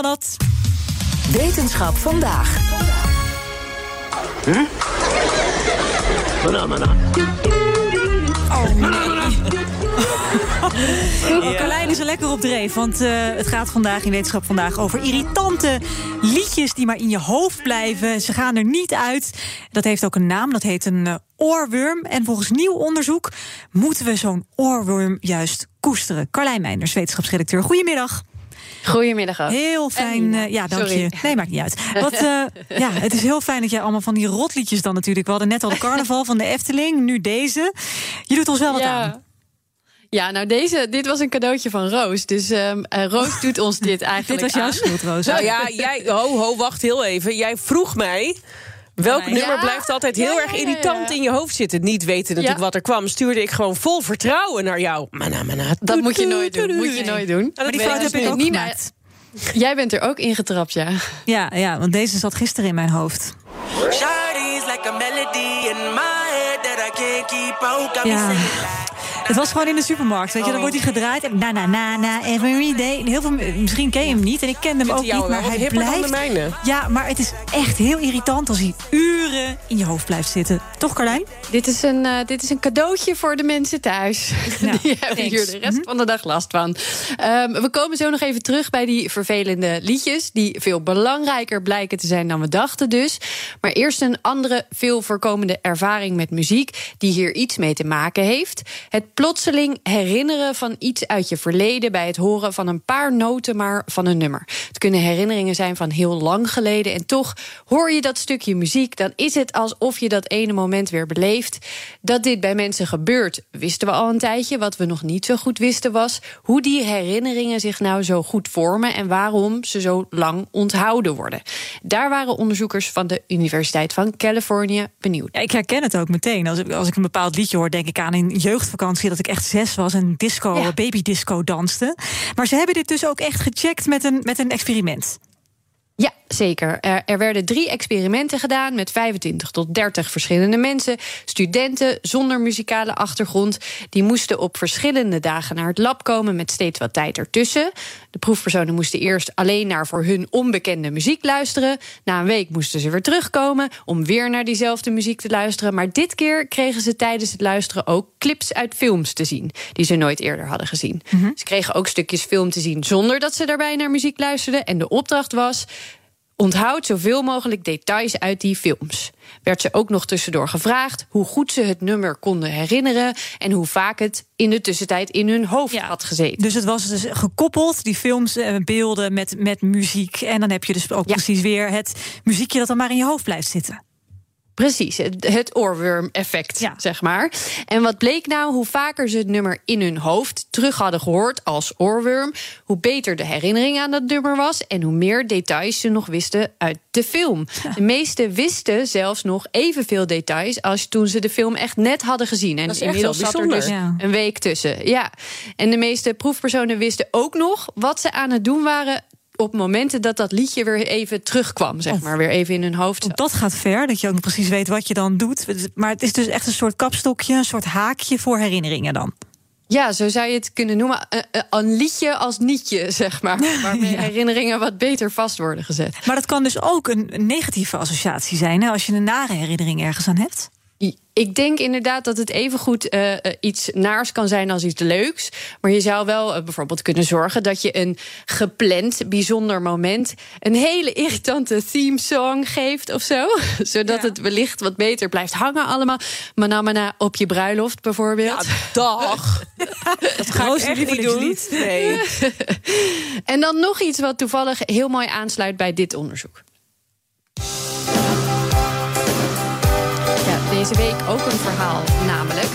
Dat. Wetenschap vandaag. Oh nee. Oh, Carlijn is er lekker op dreef, want eh, het gaat vandaag in Wetenschap vandaag over irritante liedjes die maar in je hoofd blijven. Ze gaan er niet uit. Dat heeft ook een naam, dat heet een uh, oorworm. En volgens nieuw onderzoek moeten we zo'n oorworm juist koesteren. Carlijn Meinders, wetenschapsredacteur. Goedemiddag. Goedemiddag ook. Heel fijn. Uh, ja, dank Sorry. je. Nee, maakt niet uit. Wat, uh, ja, het is heel fijn dat jij allemaal van die rotliedjes dan natuurlijk. We hadden net al de carnaval van de Efteling, nu deze. Je doet ons wel wat Ja. aan. Ja, nou deze, dit was een cadeautje van Roos. Dus ehm, eh, Roos doet ons dit Dit eigenlijk was jouw schuld, Roos. Nou ja, jij, ho, ho, wacht heel even. Jij vroeg mij. Welk Ja, nummer blijft altijd heel Ja, erg ja, ja. irritant in je hoofd zitten? Niet weten natuurlijk Ja. wat er kwam. Stuurde ik gewoon vol vertrouwen naar jou. Mana, mana, Dat moet je nooit doen. Moet je nooit doen. Maar die fout ik heb ik dus ook gemaakt. Jij bent er ook ingetrapt, ja. Ja, ja, want deze zat gisteren in mijn hoofd. Shawty's like a melody in my head that I can't keep out. Got me Ja. Het was gewoon in de supermarkt, weet je. Dan wordt hij gedraaid. En na, na, na, na, every day. Heel veel, misschien ken je hem niet. En ik kende hem ook niet, maar hij hipper dan de blijft... mijne. Ja, maar het is echt heel irritant als hij uren in je hoofd blijft zitten. Toch, Carlijn? Dit is een, eh, dit is een cadeautje voor de mensen thuis. Nou, die hebben thanks. hier de rest van de dag last van. Ehm, we komen zo nog even terug bij die vervelende liedjes... die veel belangrijker blijken te zijn dan we dachten dus. Maar eerst een andere, veel voorkomende ervaring met muziek... die hier iets mee te maken heeft. Het plotseling herinneren van iets uit je verleden... bij het horen van een paar noten maar van een nummer. Het kunnen herinneringen zijn van heel lang geleden... en toch hoor je dat stukje muziek... dan is het alsof je dat ene moment weer beleeft. Dat dit bij mensen gebeurt, wisten we al een tijdje. Wat we nog niet zo goed wisten was... hoe die herinneringen zich nou zo goed vormen... en waarom ze zo lang onthouden worden. Daar waren onderzoekers van de Universiteit van Californië benieuwd. Ik herken het ook meteen. Als ik, als ik een bepaald liedje hoor, denk ik aan een jeugdvakantie... dat ik echt zes was en disco, Ja. babydisco danste. Maar ze hebben dit dus ook echt gecheckt met een, met een experiment. Ja, zeker. Er, er werden drie experimenten gedaan met 25 tot 30 verschillende mensen. Studenten zonder muzikale achtergrond. Die moesten op verschillende dagen naar het lab komen met steeds wat tijd ertussen. De proefpersonen moesten eerst alleen naar voor hun onbekende muziek luisteren. Na een week moesten ze weer terugkomen om weer naar diezelfde muziek te luisteren. Maar dit keer kregen ze tijdens het luisteren ook clips uit films te zien. Die ze nooit eerder hadden gezien. Ze kregen ook stukjes film te zien zonder dat ze daarbij naar muziek luisterden. En de opdracht was. Onthoud zoveel mogelijk details uit die films. Werd ze ook nog tussendoor gevraagd hoe goed ze het nummer konden herinneren en hoe vaak het in de tussentijd in hun hoofd had gezeten. Dus het was dus gekoppeld, die films en beelden met, met muziek. En dan heb je dus ook Ja. precies weer het muziekje dat dan maar in je hoofd blijft zitten. Precies, het, het oorworm-effect, Ja. zeg maar. En wat bleek nou? Hoe vaker ze het nummer in hun hoofd terug hadden gehoord als oorworm, hoe beter de herinnering aan dat nummer was en hoe meer details ze nog wisten uit de film. De meesten wisten zelfs nog evenveel details als toen ze de film echt net hadden gezien. En inmiddels zat er dus. Ja. een week tussen. Ja. En de meeste proefpersonen wisten ook nog wat ze aan het doen waren op momenten dat dat liedje weer even terugkwam, zeg maar, weer even in hun hoofd. zat. Dat gaat ver, dat je ook nog precies weet wat je dan doet. Maar het is dus echt een soort kapstokje, een soort haakje voor herinneringen dan. Ja, zo zou je het kunnen noemen. Een, een liedje als nietje, zeg maar. Waarmee herinneringen wat beter vast worden gezet. Maar dat kan dus ook een een negatieve associatie zijn, hè, als je een nare herinnering ergens aan hebt. Ik denk inderdaad dat het evengoed eh, eh, iets naars kan zijn als iets leuks. Maar je zou wel eh, bijvoorbeeld kunnen zorgen dat je een gepland bijzonder moment. een hele irritante theme song geeft of zo. Zodat het wellicht wat beter blijft hangen allemaal. Manamana op je bruiloft bijvoorbeeld. Dag. Dat ga ik echt niet doen. Nee. En dan nog iets wat toevallig heel mooi aansluit bij dit onderzoek. Deze week ook een verhaal, namelijk.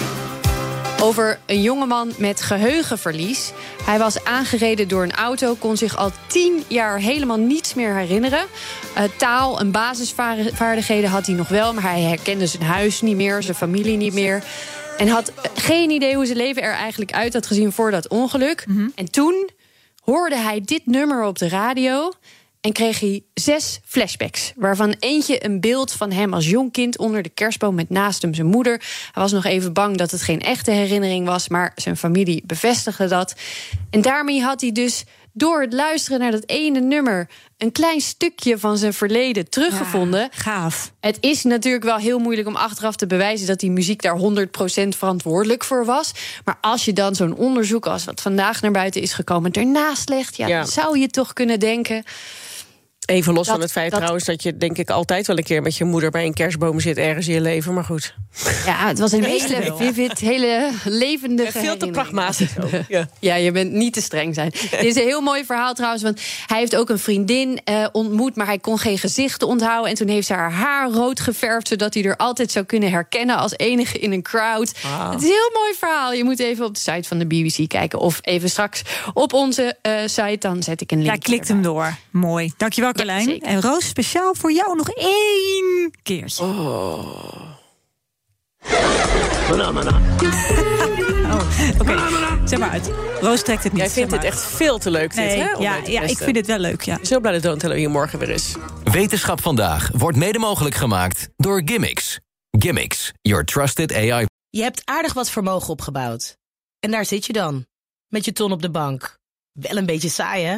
Over een jongeman met geheugenverlies. Hij was aangereden door een auto, kon zich al tien jaar helemaal niets meer herinneren. Uh, taal en basisvaardigheden had hij nog wel, maar hij herkende zijn huis niet meer, zijn familie niet meer. En had geen idee hoe zijn leven er eigenlijk uit had gezien voor dat ongeluk. En toen hoorde hij dit nummer op de radio en kreeg hij zes flashbacks. Waarvan eentje een beeld van hem als jong kind onder de kerstboom met naast hem zijn moeder. Hij was nog even bang dat het geen echte herinnering was, maar zijn familie bevestigde dat. En daarmee had hij dus door het luisteren naar dat ene nummer een klein stukje van zijn verleden teruggevonden. Ja, gaaf. Het is natuurlijk wel heel moeilijk om achteraf te bewijzen dat die muziek daar 100% verantwoordelijk voor was. Maar als je dan zo'n onderzoek als wat vandaag naar buiten is gekomen ernaast legt, ja, Ja. dan zou je toch kunnen denken. Even los Dat- van het feit dat- trouwens dat je denk ik altijd wel een keer met je moeder bij een kerstboom zit ergens in je leven. Maar goed. Ja, het was een Meeste hele vivid, hele levendige. Veel te pragmatisch. Ja. Ja, je bent niet te streng zijn. Dit is een heel mooi verhaal trouwens. Want hij heeft ook een vriendin eh, ontmoet, maar hij kon geen gezichten onthouden. En toen heeft ze haar haar rood geverfd, zodat hij er altijd zou kunnen herkennen als enige in een crowd. Wauw. Het is een heel mooi verhaal. Je moet even op de site van de BBC kijken. Of even straks op onze eh, site. Dan zet ik een link. Ja, klikt hem door. Mooi. Dankjewel, Carlijn. en Roos, speciaal voor jou nog één keertje. Oh, oké. Zeg maar uit. Roos trekt het niet. Jij vindt maar. echt veel te leuk, dit, Nee, hè? ja, ja, ik vind het wel leuk, ja. Zo blij dat Don't Tell hier morgen weer is. Wetenschap vandaag wordt mede mogelijk gemaakt door Gimmicks. Gimmicks, your trusted AI Je hebt aardig wat vermogen opgebouwd. En daar zit je dan, met je ton op de bank. Wel een beetje saai, hè?